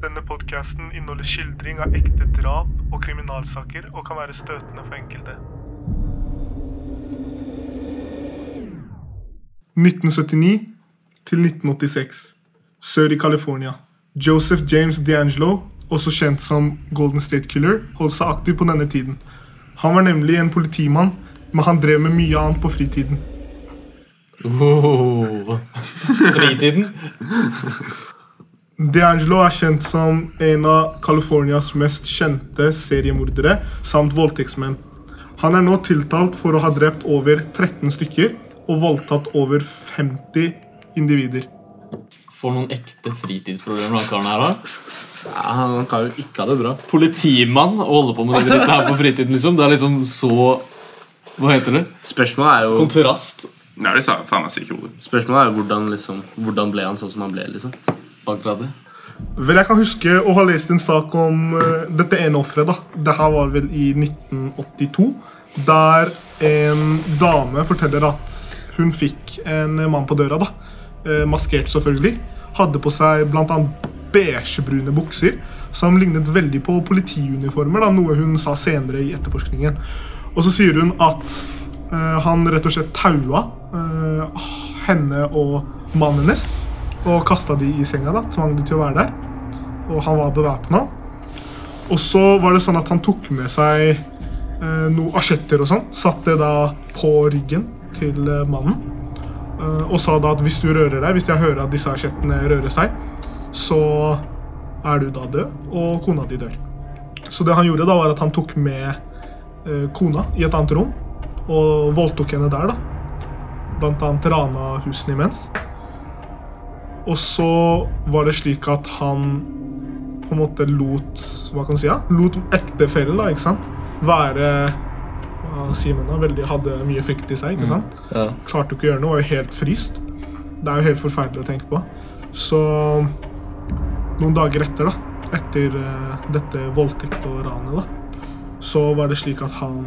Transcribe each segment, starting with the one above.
Denne podkasten inneholder skildring av ekte drap og kriminalsaker og kan være støtende for enkelte. 1979 til 1986. Sør i California. Joseph James D'Angelo, også kjent som Golden State Killer, holdt seg aktiv på denne tiden. Han var nemlig en politimann, men han drev med mye annet på fritiden. Oh. Fritiden? D'Angelo er kjent som en av Californias mest kjente seriemordere samt voldtektsmenn. Han er nå tiltalt for å ha drept over 13 stykker og voldtatt over 50 individer. For noen ekte fritidsproblemer han karen her har. Ja, han kan jo ikke ha det bra. Politimann å holde på med det drittet her på fritiden, liksom. Det er liksom så Hva heter det? Spørsmålet er jo, Kontrast. Er det sa faen meg syke ordet. spørsmålet er jo hvordan, liksom, hvordan ble han sånn som han ble. liksom Akkurat det. Vel, Jeg kan huske å ha lest en sak om uh, dette ene offeret. da. Det her var vel i 1982. Der en dame forteller at hun fikk en mann på døra. da. uh, maskert, selvfølgelig. Hadde på seg bl.a. beigebrune bukser som lignet veldig på politiuniformer. da, Noe hun sa senere i etterforskningen. Og så sier hun at uh, han rett og slett taua henne og mannen hennes og kasta de i senga. da, Tvang de til å være der. Og han var bevæpna. Og så var det sånn at han tok med seg eh, noen asjetter og sånn. Satte det da på ryggen til eh, mannen. Eh, og sa da at hvis du rører deg, hvis jeg hører at disse asjettene rører seg, så er du da død, og kona di dør. Så det han gjorde da, var at han tok med eh, kona i et annet rom og voldtok henne der. da. Blant annet rana husene imens. Og så var det slik at han på en måte lot Hva kan man si? Ja? Lot ektefellen da, ikke sant? være hva sier man da, veldig, hadde mye frykt i seg. ikke sant? Ja. Klarte ikke å gjøre noe, var jo helt fryst. Det er jo helt forferdelig å tenke på. Så noen dager etter, da, etter uh, dette voldtekt og ranet, da, så var det slik at han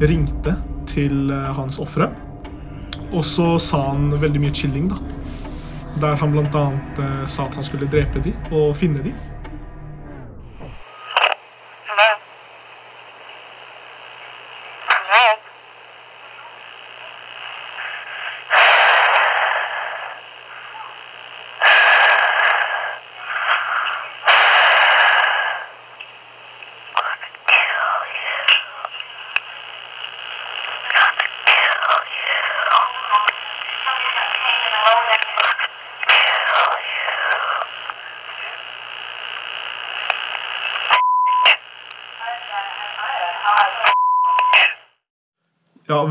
ringte til uh, hans ofre. Og så sa han veldig mye chilling, da. Der han bl.a. Eh, sa at han skulle drepe de og finne de.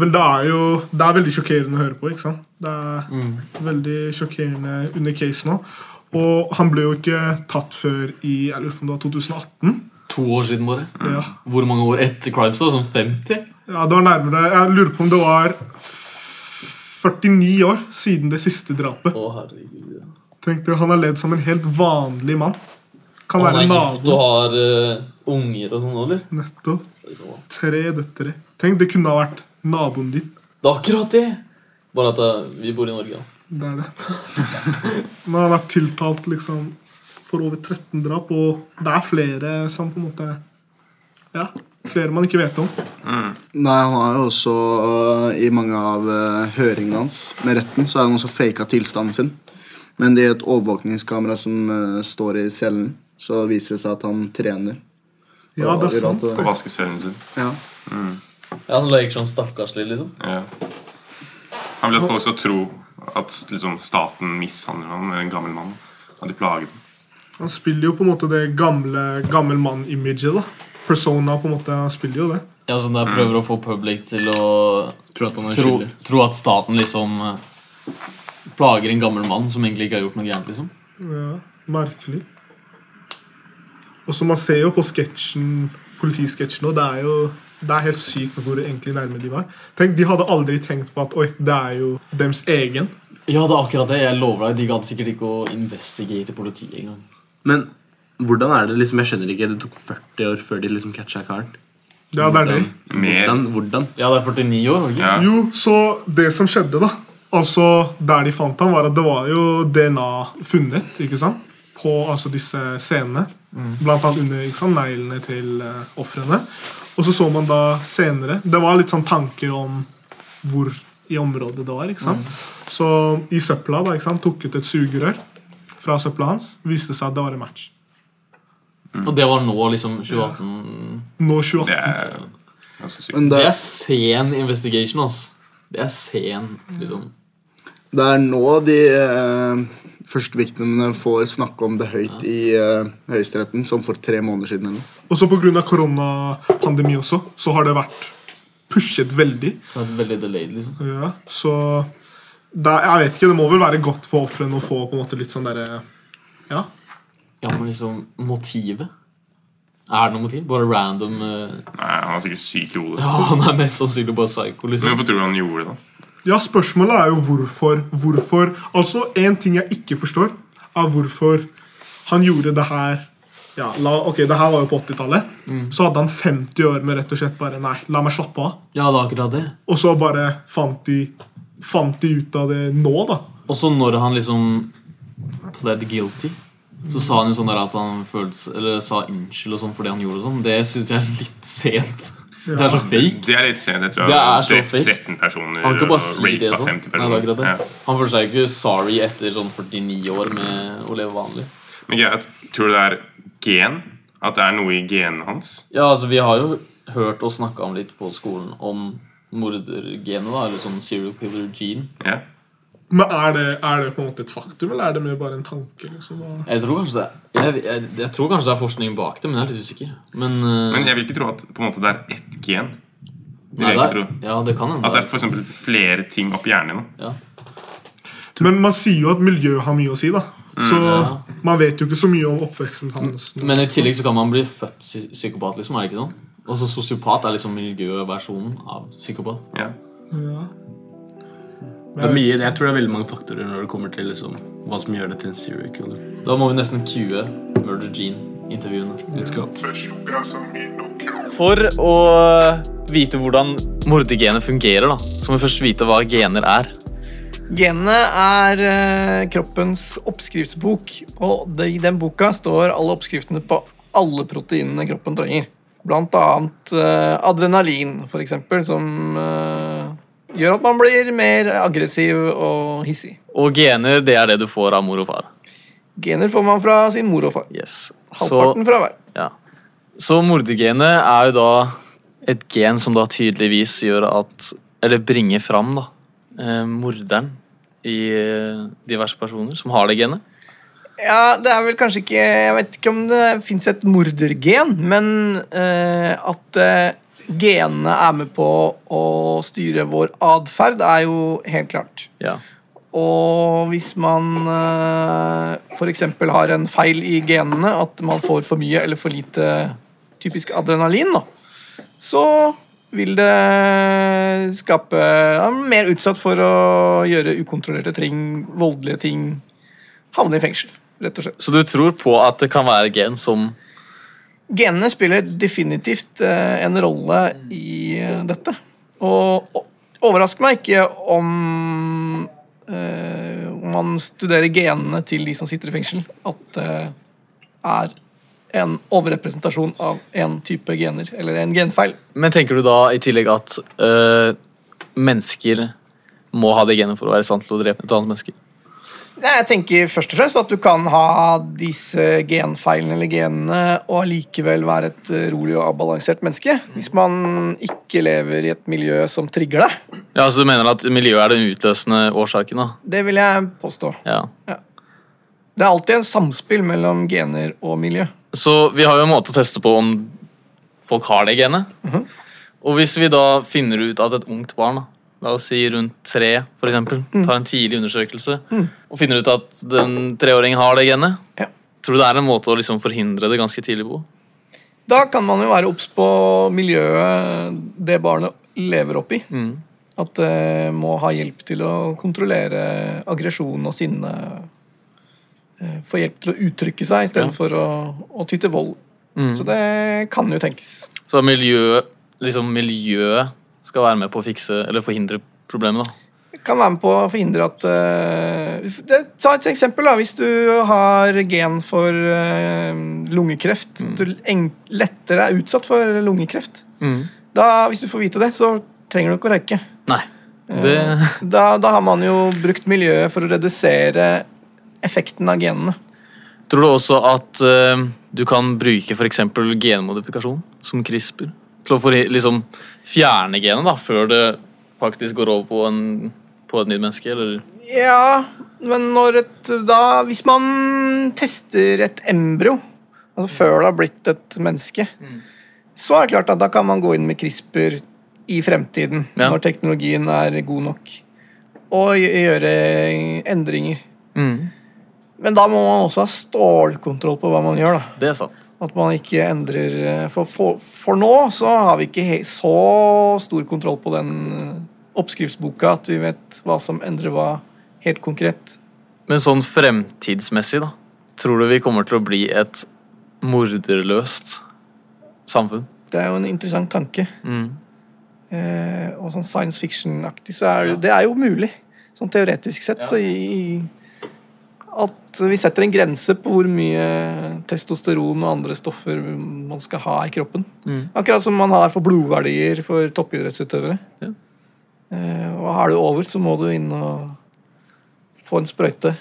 Vel, det er jo Det er veldig sjokkerende å høre på. ikke sant? Det er veldig sjokkerende under case nå. Og han ble jo ikke tatt før i jeg lurer på om det var 2018. To år siden, bare. Ja. Hvor mange år etter Crimes? da? Sånn 50? ja, det var nærmere Jeg lurer på om det var 49 år siden det siste drapet. Å, herregud. Ja. Tenk det, Han har levd som en helt vanlig mann. Kan Han være nabo. og har uh, unger og sånn, eller? Nettopp. Tre døtre. Tenk, det kunne ha vært naboen din. Det er akkurat det! Bare at eh, vi bor i Norge, da. Det er det. Men han vært tiltalt liksom for over 13 drap, og det er flere som på en måte Ja, flere man ikke vet om. Nei, han har jo også uh, I mange av uh, høringene hans med retten Så er han også faka tilstanden sin. Men det er et overvåkningskamera som står i cellen, så viser det seg at han trener. Ja, det er sant. Og På vaskecellen sin. Ja. Ja, Han leker sånn stakkaslig, liksom. Ja. Han vil at folk skal tro at liksom, staten mishandler ham, en gammel mann. At de plager ham. Han spiller jo på en måte det gamle gammel mann-imaget. da Persona på en måte han spiller jo det. Ja, sånn der Prøver å få public til å tro at han er tro, tro at staten liksom eh, plager en gammel mann som egentlig ikke har gjort noe gærent. liksom. Ja, Merkelig. Og så Man ser jo på sketsjen politisketsjen òg. det er jo det er helt sykt hvor egentlig nærme de var. Tenk, De hadde aldri tenkt på at oi, det er jo dems egen. Ja, det er akkurat det. Jeg lover deg, De gadd sikkert ikke å investigate politiet engang. Men hvordan er det liksom, Jeg skjønner ikke. Det tok 40 år før de liksom catcha karen. Ja, det er det. Hvordan, hvordan? Ja, det er 49 år, ikke? Ja. Jo, så det som skjedde, da Altså, der de fant ham, var at det var jo DNA funnet ikke sant? På altså disse scenene. Blant annet under ikke sant, neglene til uh, ofrene. Og så så man da senere Det var litt sånn tanker om hvor i området det var. ikke sant? Så i søpla da, ikke sant, tok ut et sugerør fra søpla hans. Viste seg at det var en match. Og det var nå, liksom 2018 Nå 2018. Det er Det det, er sen investigation, altså. Det er sen, liksom. det er nå de eh, første victimene får snakke om det høyt i uh, Høyesteretten, som for tre måneder siden. eller. Og så pga. koronapandemi også, så har det vært pushet veldig. Det er veldig delayed, liksom. Ja, så er- Jeg vet ikke, det må vel være godt for ofrene å få på en måte litt sånn derre Ja. Ja, men liksom, motivet? Er det noe motiv? Bare random uh... Nei, Han er sikkert syk i hodet. Ja, han er mest sannsynlig bare psycho, liksom Men hvorfor tror du han gjorde det? da? Ja, spørsmålet er jo hvorfor. Hvorfor Altså, En ting jeg ikke forstår, er hvorfor han gjorde det her ja, la, ok, Det her var jo på 80-tallet. Så hadde han 50 år med rett og slett bare Nei, la meg slappe av. Ja, det er akkurat det. Og så bare fant de, fant de ut av det nå, da. Og så når han liksom pled guilty, så sa han jo sånn der at han følte Eller sa unnskyld og sånn fordi han gjorde sånn. Det syns jeg er litt sent. Det er så fake. Det er litt sent. Jeg tror Det er så fake. 13 personer Han kan bare si det sånn. Nei, det det. Ja. Han føler seg ikke sorry etter sånn 49 år med å leve vanlig. Men er Tror du det er gen? At det er noe i genene hans? Ja, altså Vi har jo hørt og snakka om litt på skolen om mordergenet, da, eller sånn serial killer gene. Ja. Men er det, er det på en måte et faktum, eller er det mer bare en tanke? liksom? Jeg tror kanskje det jeg, jeg, jeg tror kanskje det er forskning bak det, men jeg er litt usikker. Men, uh... Men jeg vil ikke tro at på en måte det er ett gen. Det nei, det er, ja, det kan. At det er for flere ting oppi hjernen din. ja. Men man sier jo at miljø har mye å si, da. Så man vet jo ikke så mye om oppveksten hans. Men i tillegg så kan man bli født psy psykopat, liksom. er det ikke sånn? Og så sosiopat er liksom miljøversjonen av psykopat. Ja. Det er mye, jeg tror det er veldig mange faktorer når det kommer til liksom, hva som gjør det til en serial killer. Da må vi nesten cue Murder Gene-intervjuene. Let's go. For å vite hvordan mordergenet fungerer, da, så må vi først vite hva gener er. Genene er eh, kroppens oppskriftsbok, og i den boka står alle oppskriftene på alle proteinene kroppen trenger. Blant annet eh, adrenalin, for eksempel, som eh, gjør at man blir mer aggressiv og hissig. Og gener, det er det du får av mor og far. Gener får man fra sin mor og far. Yes. Så, Halvparten fra hver. ja. så mordergenet er jo da et gen som da tydeligvis gjør at Eller bringer fram da eh, morderen i eh, diverse personer som har det genet. Ja, det er vel kanskje ikke Jeg vet ikke om det fins et mordergen, men eh, at eh, genene er med på å styre vår atferd, er jo helt klart. Ja. Og hvis man uh, f.eks. har en feil i genene, at man får for mye eller for lite typisk adrenalin, da, så vil det skape ja, mer utsatt for å gjøre ukontrollerte ting, voldelige ting, havne i fengsel, rett og slett. Så du tror på at det kan være gen som Genene spiller definitivt eh, en rolle i eh, dette. Og overrasker meg ikke om eh, om man studerer genene til de som sitter i fengsel, at det er en overrepresentasjon av en type gener, eller en genfeil. Men tenker du da i tillegg at øh, mennesker må ha det genet for å være i stand til å drepe et annet menneske? Jeg tenker først og fremst at du kan ha disse genfeilene eller genene og allikevel være et eh, rolig og avbalansert menneske. Hvis man ikke lever i et miljø som trigger deg. Ja, så Du mener at miljøet er den utløsende årsaken? da? Det vil jeg påstå. Ja. Det er alltid en samspill mellom gener og miljø. Så vi har jo en måte å teste på om folk har det genet. Og hvis vi da finner ut at et ungt barn, da, la oss si rundt tre, for eksempel, tar en tidlig undersøkelse og finner ut at den treåringen har det genet, Ja. tror du det er en måte å liksom forhindre det ganske tidlig på? Da kan man jo være obs på miljøet det barnet lever oppi. At det må ha hjelp til å kontrollere aggresjon og sinne. Eh, Få hjelp til å uttrykke seg Ja. istedenfor for å, å ty til vold. Så det kan jo tenkes. Så miljøet, liksom miljøet skal være med på å fikse eller forhindre problemet. da. kan være med på å forhindre at uh, det, Ta et eksempel. da, Hvis du har gen for uh, lungekreft, Mm. du lettere er utsatt for lungekreft. Mm. Da, Hvis du får vite det, så trenger du ikke å røyke. Nei. Det, Da, da har man jo brukt miljøet for å redusere effekten av genene. tror du også at eh, du kan bruke f.eks. genmodifikasjon, som CRISPR, til å liksom, fjerne genet da, før det faktisk går over på, en, på et nytt menneske? Eller? Ja, men når et da Hvis man tester et embryo, altså før det har blitt et menneske, så er det klart at da kan man gå inn med CRISPR i fremtiden, Ja. når teknologien er god nok, og gjøre endringer. Mm. Men da må man også ha stålkontroll på hva man gjør. da. Det er sant. At man ikke endrer eh, For, for, for nå så har vi ikke så stor kontroll på den eh, oppskriftsboka at vi vet hva som endrer hva helt konkret. Men sånn fremtidsmessig, da? Tror du vi kommer til å bli et morderløst samfunn? Det er jo en interessant tanke. Mm. Eh, og sånn science fiction-aktig så er det, det er jo mulig. Sånn teoretisk sett. Så i, i at vi setter en grense på hvor mye testosteron og andre stoffer man skal ha i kroppen. Akkurat som man har for blodverdier for toppidrettsutøvere. Ja. Eh, og har du over, så må du inn og få en sprøyte.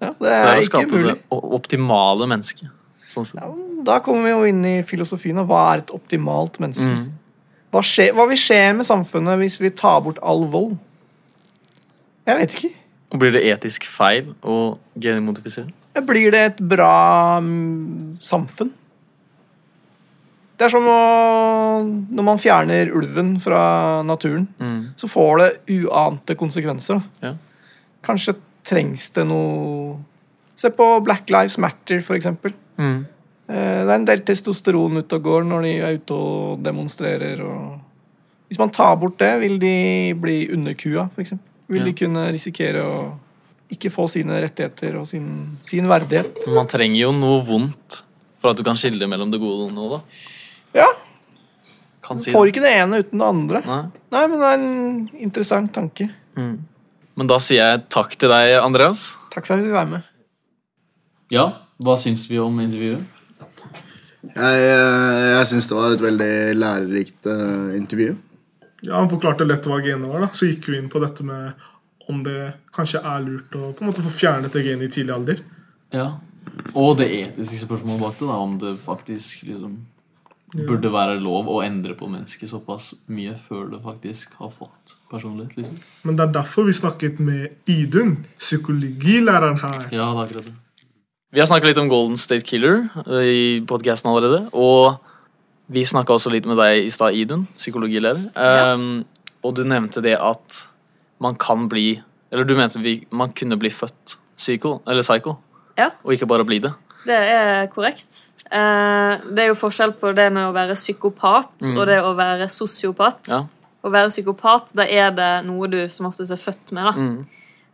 Ja, det Så det er er å ikke skape mulig. det optimale mennesket. Sånn. Ja, da kommer vi jo inn i filosofien av hva er et optimalt menneske. Mm. Hva, skje, hva vil skje med samfunnet hvis vi tar bort all vold? Jeg vet ikke. Blir det etisk feil å genmodifisere? Blir det et bra um, samfunn? Det er som å, når man fjerner ulven fra naturen, Mm. så får det uante konsekvenser. Ja. Kanskje trengs det noe Se på Black Lives Matter, for eksempel. Mm. Eh, Det er en del testosteron ute og går når de er ute og demonstrerer. Og Hvis man tar bort det, vil de bli underkua, f.eks. Vil Ja. de kunne risikere å ikke få sine rettigheter og sin, sin verdighet. Man trenger jo noe vondt for at du kan skille mellom det gode og det onde. da. Ja, Kan si Får det. ikke det ene uten det andre. Nei. Nei, men det er en interessant tanke. Men da sier jeg takk til deg, Andreas. Takk for at du fikk være med. Ja, Hva syns vi om intervjuet? Jeg, eh, jeg syns det var et veldig lærerikt eh, intervju. Ja, Han forklarte lett hva genet var. da Så gikk vi inn på dette med om det kanskje er lurt å på en måte få fjernet det genet i tidlig alder. Ja. Og det etiske spørsmålet bak det, da, om det faktisk liksom burde være lov å endre på mennesket såpass mye før det faktisk har fått personlighet. liksom. Men det er derfor vi snakket med Idun, psykologilæreren her. Ja, det er akkurat det. Vi har snakket litt om Golden State Killer eh, i podcasten allerede. Og vi snakka også litt med deg i stad, Idun, psykologileder. Um, og du nevnte det at man kan bli Eller du mente vi, man kunne bli født psyko, eller psycho, Ja. og ikke bare bli det. Det er korrekt. Uh, det er jo forskjell på det med å være psykopat og det å være sosiopat. Ja. Å være psykopat, da er det noe du som oftest er født med. Da, Mm.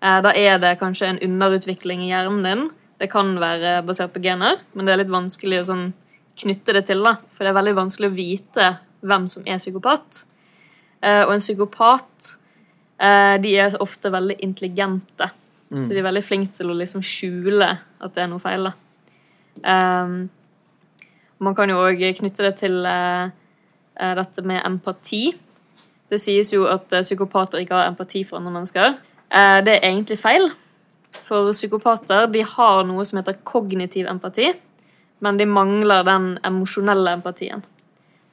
Uh, da er det kanskje en underutvikling i hjernen din. Det kan være basert på gener, men det er litt vanskelig å sånn knytte det til. da, For det er veldig vanskelig å vite hvem som er psykopat. Eh, og en psykopat eh, de er ofte veldig intelligente. Så de er veldig flinke til å liksom skjule at det er noe feil. da. Um, man kan jo òg knytte det til eh, dette med empati. Det sies jo at psykopater ikke har empati for andre mennesker. Det er egentlig feil. For psykopater de har noe som heter kognitiv empati, men de mangler den emosjonelle empatien.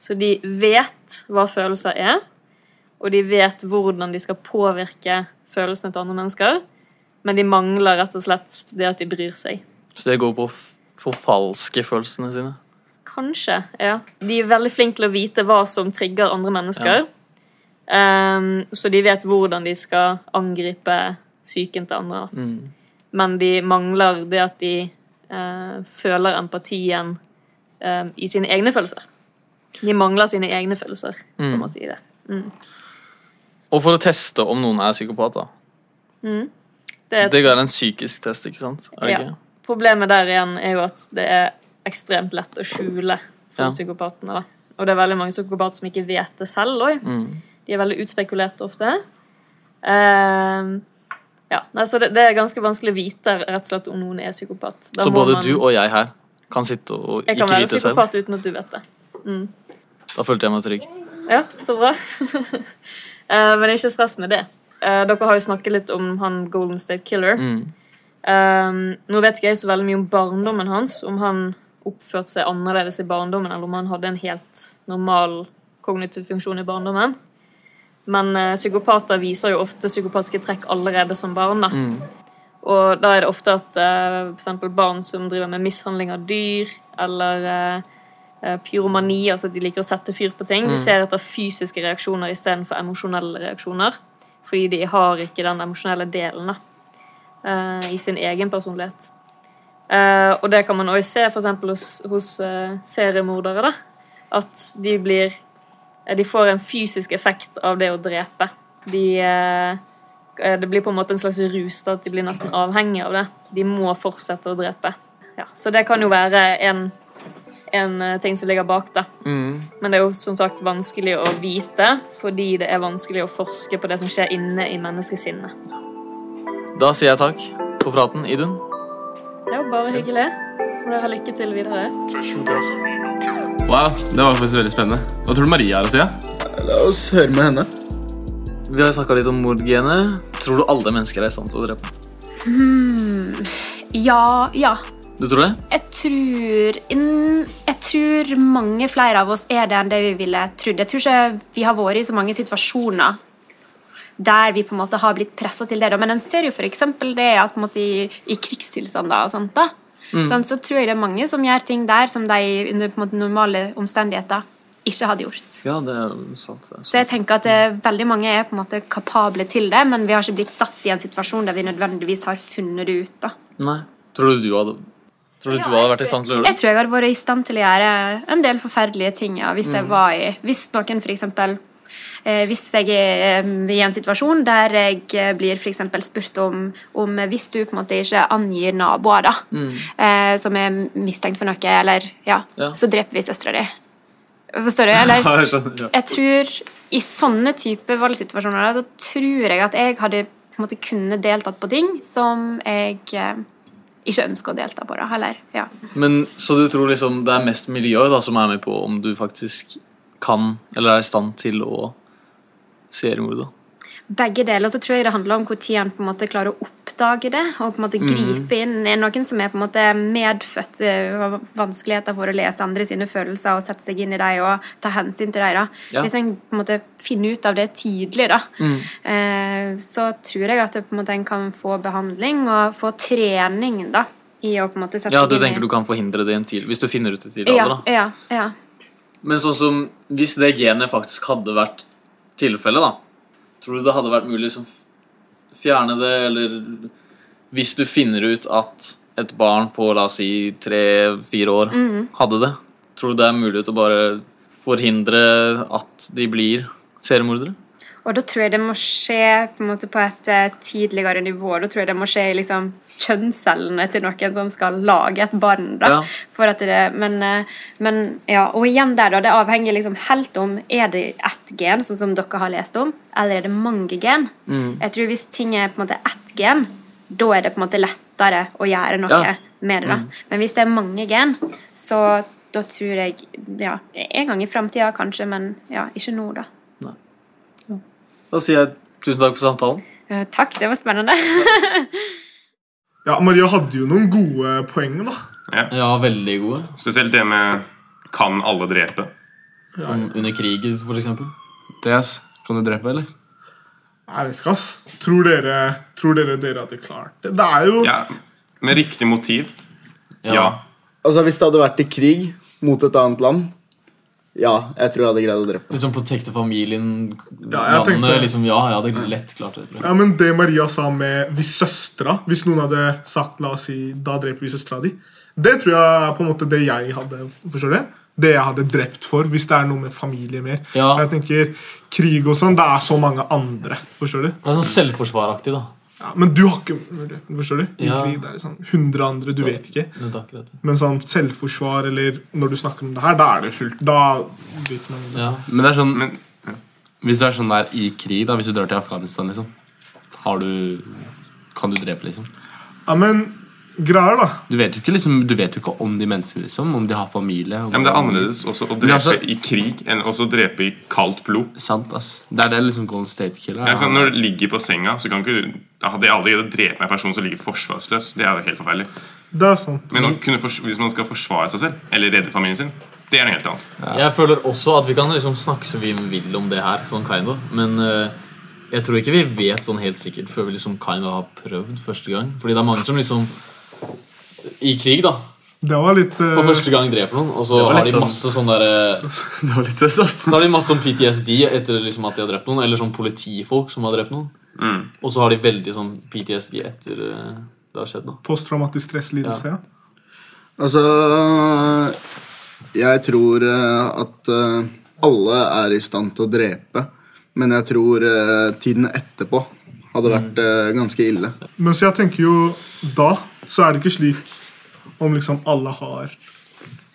Så de vet hva følelser er, og de vet hvordan de skal påvirke følelsene til andre mennesker, men de mangler rett og slett det at de bryr seg. Så det går på å forfalske følelsene sine. Kanskje, ja. De er veldig flinke til å vite hva som trigger andre mennesker. Ehm, så de vet hvordan de skal angripe psyken til andre. Mm. Men de mangler det at de føler empatien eh, i sine egne følelser. De mangler sine egne følelser. på en måte i det. Og for å teste om noen er psykopater. Mm. Det et Det er en psykisk test, ikke sant? Ja. Problemet der igjen er jo at det er ekstremt lett å skjule for Ja. psykopatene. da. Og det er veldig mange psykopater som ikke vet det selv òg. Mm. De er veldig utspekulerte ofte. Ehm, ja, nei, så det, det er ganske vanskelig å vite rett og slett om noen er psykopat. Da Så både man- du og jeg her kan sitte og ikke vite selv? Jeg kan være psykopat selv. uten at du vet det. Da følte jeg meg trygg. Ja, så bra. Eh, Men ikke stress med det. Eh, Dere har jo snakket litt om han Golden State Killer. Mm. Eh, nå vet ikke jeg så veldig mye om barndommen hans, om han oppførte seg annerledes i barndommen, eller om han hadde en helt normal kognitiv funksjon i barndommen. Men eh, psykopater viser jo ofte psykopatiske trekk allerede som barn. da. Og da er det ofte at uh, for eksempel barn som driver med mishandling av dyr, eller eh, eh, pyromani, altså at de liker å sette fyr på ting, de ser etter fysiske reaksjoner istedenfor emosjonelle reaksjoner. Fordi de har ikke den emosjonelle delen da, uh, i sin egen personlighet. Uh, og det kan man også se eksempel hos, hos eh, seriemordere. da, At de blir eh, De får en fysisk effekt av det å drepe. De eh, eh, Det blir på en måte en slags rus, da, at de blir nesten avhengige av det. De må fortsette å drepe. Ja, så det kan jo være en, en eh, ting som ligger bak, da. Men det er jo som sagt vanskelig å vite, fordi det er vanskelig å forske på det som skjer inne i menneskesinnet. Da sier jeg takk for praten, Idun. Det er jo bare hyggelig. Så må dere ha lykke til videre. Wow, det var faktisk veldig spennende. Hva tror du Maria har å si? ja? La oss høre med henne. Vi har snakka litt om mordgenet. Tror du alle mennesker er i stand til å drepe? Ja, ja. Du tror det? Jeg tror, jeg tror mange flere av oss er det enn det vi ville trodd. Jeg tror ikke vi har vært i så mange situasjoner der vi på en måte har blitt pressa til det. Men en ser jo f.eks. det at på en måte i, i krigstilstander og sånt, da, sånn, så tror jeg det er mange som gjør ting der som de under måte, normale omstendigheter ikke hadde gjort. Ja, det er sant. det er Så jeg tenker at eh, veldig mange er på en måte kapable til det, men vi har ikke blitt satt i en situasjon der vi nødvendigvis har funnet det ut. da. Nei. Tror du du hadde Tror du du hadde vært i stand til å gjøre Jeg tror jeg hadde vært i stand til å gjøre en del forferdelige ting. Ja, hvis jeg var i Hvis noen for eksempel Hvis jeg er eh, i en situasjon der jeg eh, blir eksempel spurt om, om Hvis du på en måte ikke angir naboer da, eh, som er mistenkt for noe, eller ja, Ja. så dreper vi søstera di. Forstår du? Eller jeg tror i sånne type valgsituasjoner så tror jeg at jeg hadde på en måte kunne deltatt på ting som jeg eh, ikke ønsker å delta på. da, heller. Ja. Men Så du tror liksom det er mest miljøet da som er med på om du faktisk kan eller er i stand til å seriemorde? Begge deler. Så tror jeg det handler om hvor han på en måte klarer å oppdage det og på en måte gripe inn. Er noen som er på en måte medfødt eh, har vanskeligheter for å lese andre sine følelser og sette seg inn i dem og ta hensyn til dem. Ja. Hvis en på en måte finner ut av det tidlig, da, mm. så tror jeg at en en kan få behandling og få trening da, i å på en måte sette Ja, seg inn i Ja, du tenker du kan forhindre det i en tid, Hvis du finner ut det tidlig ja, ja, ja. Men sånn som hvis det genet faktisk hadde vært tilfellet, da Tror du det hadde vært mulig å liksom fjerne det, eller Hvis du finner ut at et barn på la oss si tre-fire år Mm. hadde det, tror du det er mulig å bare forhindre at de blir seriemordere? Og da tror jeg det må skje på, på et eh, tidligere nivå. Da tror jeg det må skje i liksom, kjønnscellene til noen som skal lage et barn. Da, Ja. det, men, eh, men ja, Og igjen der, da, det avhenger liksom helt om Er det ett gen, sånn som dere har lest om, eller er det mange gen? Jeg tror Hvis ting er på en måte ett gen, da er det på en måte lettere å gjøre noe Ja. med det. da. Men hvis det er mange gen, så da tror jeg ja, En gang i framtida kanskje, men ja, ikke nå, da. Da sier jeg tusen takk for samtalen. Uh, Takk, det var spennende. Ja, Maria hadde jo noen gode poeng, da. Ja. Ja, veldig gode. Spesielt det med 'kan alle drepe'? Som under krig, for eksempel. Theas, kan du drepe, eller? Jeg vet ikke, ass. Tror dere, tror dere dere hadde klart det? Det er jo Ja, Med riktig motiv. Ja. Altså, Hvis det hadde vært i krig mot et annet land Ja, jeg tror jeg hadde greid å drepe. Liksom protekte familien, Ja, jeg landet. tenkte- Liksom, ja, jeg hadde lett klart det. Ja, men det Maria sa med hvis søstera Hvis noen hadde sagt la oss si, da dreper vi søstera di, det tror jeg er på en måte det jeg hadde Forstår du? Det jeg hadde drept for, hvis det er noe med familie mer. Ja. For Jeg tenker, Krig og sånn, det er så mange andre. Forstår du? Det er sånn selvforsvaraktig, da. Ja, men du har ikke muligheten, forstår du? I Ja. krig, det er sånn 100 andre, du vet ikke. Det det. Men sånn selvforsvar, eller når du snakker om det her, da er det fullt. Da vet man Ja. Men det er sånn Men Hvis du er sånn der i krig, da, hvis du drar til Afghanistan, liksom Har du Kan du drepe, liksom? Ja, men greier, da. Du vet jo ikke, liksom, du vet jo ikke om de menneskene, liksom. Om de har familie. Ja, men Det er annerledes også å drepe altså- i krig enn også å drepe i kaldt blod. Sant, ass. Det er det liksom Golden State Killer Ja, sant? Når du ligger på senga, så kan ikke du Da hadde jeg aldri drepe en person som ligger forsvarsløs. Det er jo helt forferdelig. Det er sant. Men hvis man skal forsvare seg selv, eller redde familien sin, det er noe helt annet. Jeg føler også at vi kan liksom snakke så vi vil om det her, sånn kind of. Men uh, jeg tror ikke vi vet sånn helt sikkert før vi liksom kind of har prøvd første gang. Fordi det er mange som liksom I krig, da. Det var litt uh, For første gang dreper noen, og så har de sånn- masse sånn der Det var litt søs, ass. Så har de masse sånn PTSD etter liksom at de har drept noen. Eller sånn politifolk som har drept noen. Mm. Og så har de veldig sånn PTSD etter uh, det har skjedd. da posttraumatisk stresslidelse. Ja. Ja. Altså Jeg tror uh, at alle er i stand til å drepe, men jeg tror tiden etterpå hadde vært eh, ganske ille. Men så jeg tenker jo da så er det ikke slik om liksom alle har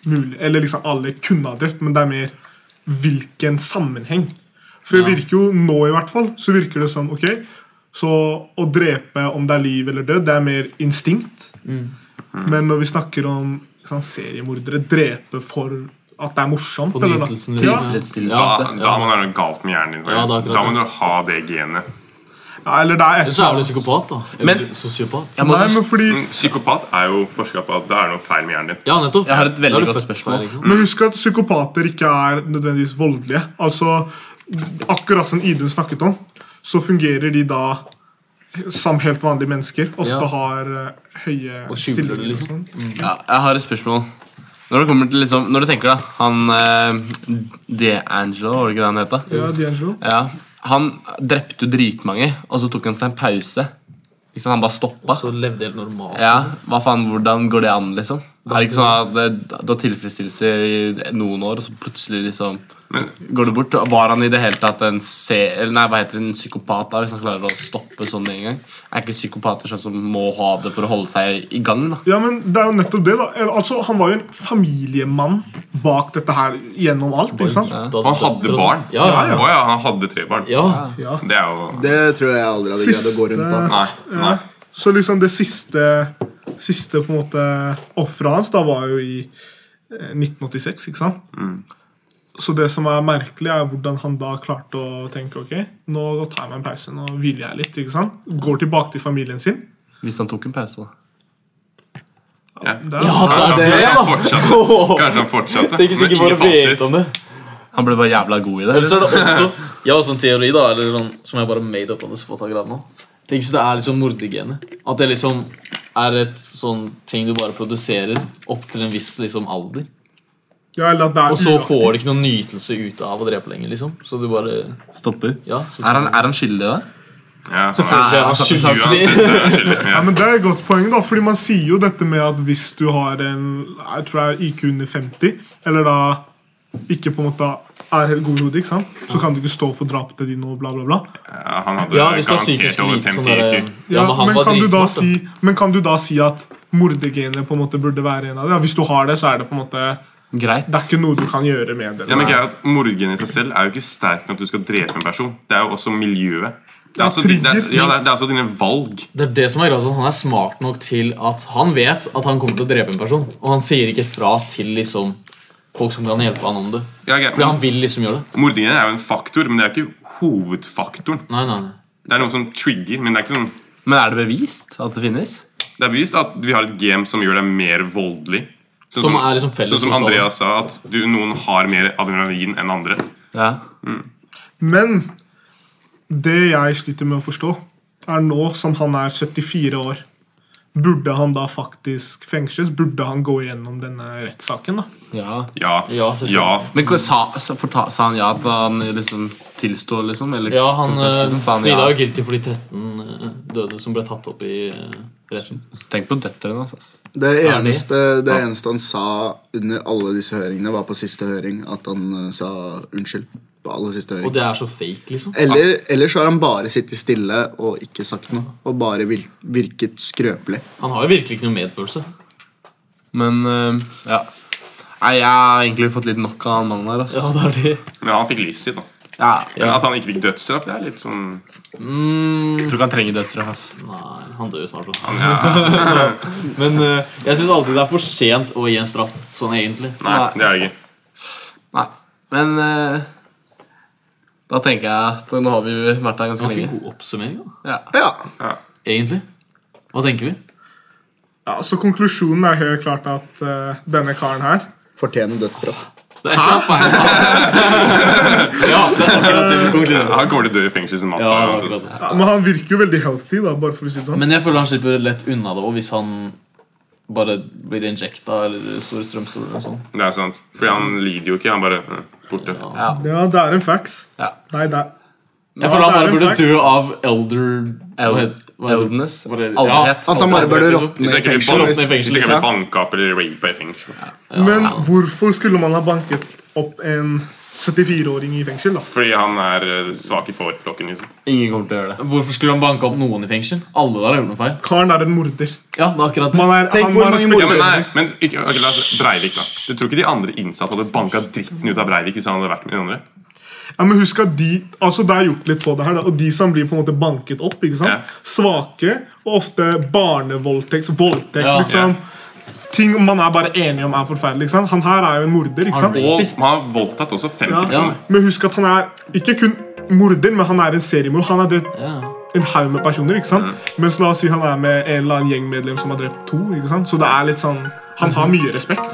mulig Eller liksom alle kunne ha drept, men det er mer hvilken sammenheng. For det virker jo nå, i hvert fall, så virker det som ok, så å drepe om det er liv eller død, det er mer instinkt. Men når vi snakker om liksom, seriemordere, drepe for at det er morsomt For eller Ja. liksom. Da, må det være noe galt med hjernen din. Ja, da må du ha det genet. Ja, eller det er et så er du psykopat, da. Men- sosiopat. Nei, men fordi Mm, Psykopat er jo forska på at det er noe feil med hjernen din. Ja, nettopp. Jeg har et veldig du godt spørsmål. Men husk at psykopater ikke er nødvendigvis voldelige. Altså, Akkurat som Idun snakket om, så fungerer de da som helt vanlige mennesker. Ofte Ja. har uh, høye Og skjuler det, stillinger. liksom. sånn. ja, jeg har et spørsmål. Når det kommer til liksom Når du tenker, da Han uh, D'Angelo, var det ikke det han het? Ja, D'Angelo. Ja, han drepte jo dritmange, og så tok han seg en pause. Ikke sant, Han bare stoppa. Så levde helt normalt. Ja, hva faen, Hvordan går det an, liksom? Er det ikke sånn at det, du har tilfredsstillelse i noen år, og så plutselig liksom Men går det bort? Var han i det hele tatt en, se, eller nei, hva heter det, en psykopat, da, hvis han klarer å stoppe sånn med en gang? Er ikke psykopater sånn som må ha det for å holde seg i gang? da? Ja, men det er jo nettopp det, da. Altså, Han var jo en familiemann bak dette her gjennom alt. ikke sant? Ja. han hadde barn. sånn. Ja, ja. oh, ja, han hadde tre barn. ja. Ja. Det er jo Det tror jeg jeg aldri hadde greid å gå rundt da. Nei. nei. Så liksom det siste Siste på en måte offeret hans da var jo i eh, 1986, ikke sant? Så det som er merkelig, er hvordan han da klarte å tenke ok, nå tar jeg meg en pause, nå hviler jeg litt. ikke sant? Går tilbake til familien sin. Hvis han tok en pause, da. Ja. Det er, Kanskje, det- han, kanskje han fortsatte. Kanskje han fortsatte. Tenk hvis ikke bare vet om det. Han ble bare jævla god i det. Eller så er det også Jeg har også en teori, da eller sånn, som jeg bare made up on the spot akkurat nå. Tenk hvis det er liksom mordergenet. At det liksom er et sånn ting du bare produserer opp til en viss liksom alder. ja, eller det er Og så får du ikke noen nytelse ut av å drepe lenger. liksom Så du bare Stopper. Ja, så Er han, er han skyldig i det? Ja, Selvfølgelig er han skyldig. så er han skyldig. Ja, Ja. men Det er et godt poeng, da, fordi man sier jo dette med at hvis du har en jeg tror det er IQ under 50, eller da ikke på en måte er helt god i hodet, ikke sant? så kan du ikke stå for drapet til dine og bla, bla, bla. Ja, han hadde Ja, hvis du har garantert psykisk over 50 sånn IQ. ja, men men, kan du da si, men kan du da si at mordergenet på en måte burde være en av det? Ja, hvis du har det, så er det på en måte Greit. Det er ikke noe du kan gjøre med det. Ja, men greit, at Mordgen i seg selv er jo ikke sterk nok at du skal drepe en person. Det er jo også miljøet. Det er, altså, det, er, ja, det, er, det er altså dine valg. Det er det som er sånn, Han er smart nok til at han vet at han kommer til å drepe en person. Og han sier ikke fra til liksom folk som kan hjelpe han om det. Ja, okay. Fordi han vil liksom gjøre det. Mordingen er jo en faktor, men det er ikke hovedfaktoren. Nei, nei, nei. Det er noe som trigger, men det er ikke sånn Men er det bevist at det finnes? Det er bevist at vi har et game som gjør deg mer voldelig. Sånn Som er liksom felles sånn som. Andreas sa, at du, noen har mer adrenalin enn andre. Ja. Men det jeg sliter med å forstå, er nå som han er 74 år Burde han da faktisk fengsles? Burde han gå gjennom denne rettssaken? da? ja. Ja. Ja, ja. Men hva- sa, sa, sa han ja da han liksom tilstår, liksom? Eller Ja, han liksom, sa ja. er jo guilty for de 13 eh, døde som ble tatt opp i eh, retten. Tenk på døtrene altså. Ja, det- eneste, det eneste han sa under alle disse høringene, var på siste høring at han eh, sa unnskyld. På alle siste Og det er så fake, liksom. Eller, eller så har han bare sittet stille og ikke sagt noe. Og bare virket skrøpelig. Han har jo virkelig ikke noe medfølelse. Men eh, ja. Nei, jeg har egentlig fått litt nok av han mannen her. Altså. Ja, det er det. Men han fikk livstid, da. Ja, Men at han ikke fikk dødsstraff, det er litt sånn Jeg tror ikke han trenger dødsstraff. ass. Nei, han dør jo snart. Også. Men eh, jeg syns alltid det er for sent å gi en straff. Sånn egentlig. Nei, det er det ikke. Nei. Men eh, da tenker jeg at nå har vi vært her ganske Ganske lenge. god oppsummering, da. Ja. Ja. Egentlig. Hva tenker vi? Ja, så Konklusjonen er helt klart at eh, denne karen her Fortjener dødsstraff. Det er et eller annet feil. ja, det er akkurat det vi konkluderer med. Han kommer til å dø i fengsel som Mats. Ja, det er akkurat det. ja, Men han virker jo veldig healthy, da, bare for å si det sånn. Men jeg føler han slipper lett unna det og hvis han bare blir injekta eller store strømstoler eller sånn. Det er sant. Fordi han lider jo ikke. Han bare øh, borte. Ja. Ja, det er en fax. Ja. Nei, det er Jeg føler han det er bare en burde fact. dø av elder Hva heter hva heter det? Eldness. Hva heter det? Aldrihet. At han bare burde liksom. råtne Hvis i jeg ikke blir fengsel. råtne i fengsel, Hvis jeg ikke Ja. blir banka opp eller rapa i fengsel. Men hvorfor skulle man ha banket opp en 74-åring i fengsel, da? Fordi han er øh, svak i forflokken. Liksom. Ingen kommer til å gjøre det. Hvorfor skulle han banke opp noen i fengsel? Alle der har gjort noe feil. Karen er en morder. Ja, det er akkurat det. Man er, Tenk hvor mange morder Ja, men nei, men ikke, ok, la oss, Breivik, da. Du tror ikke de andre innsatte hadde banka dritten ut av Breivik hvis han hadde vært med de andre? Ja, men husk at de, altså Det er gjort litt på det her, da, og de som blir på en måte banket opp, ikke sant? Ja. svake og ofte barnevoldtekt, voldtekt, Ja. liksom. Ting man er bare enige om er forferdelig. ikke sant? Han her er jo en morder. ikke sant? Og han har voldtatt også 50 Ja. Ja. Men husk at han er ikke kun morder, men han er en seriemord. Han har drept Ja. en haug med personer. ikke sant? Mens la oss si han er med en eller annen gjengmedlem som har drept to. ikke sant? Så det er litt sånn, han har mye respekt.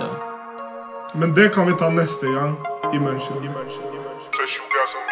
Men det kan vi ta neste gang i Munchen. I Munchen, i Munchen.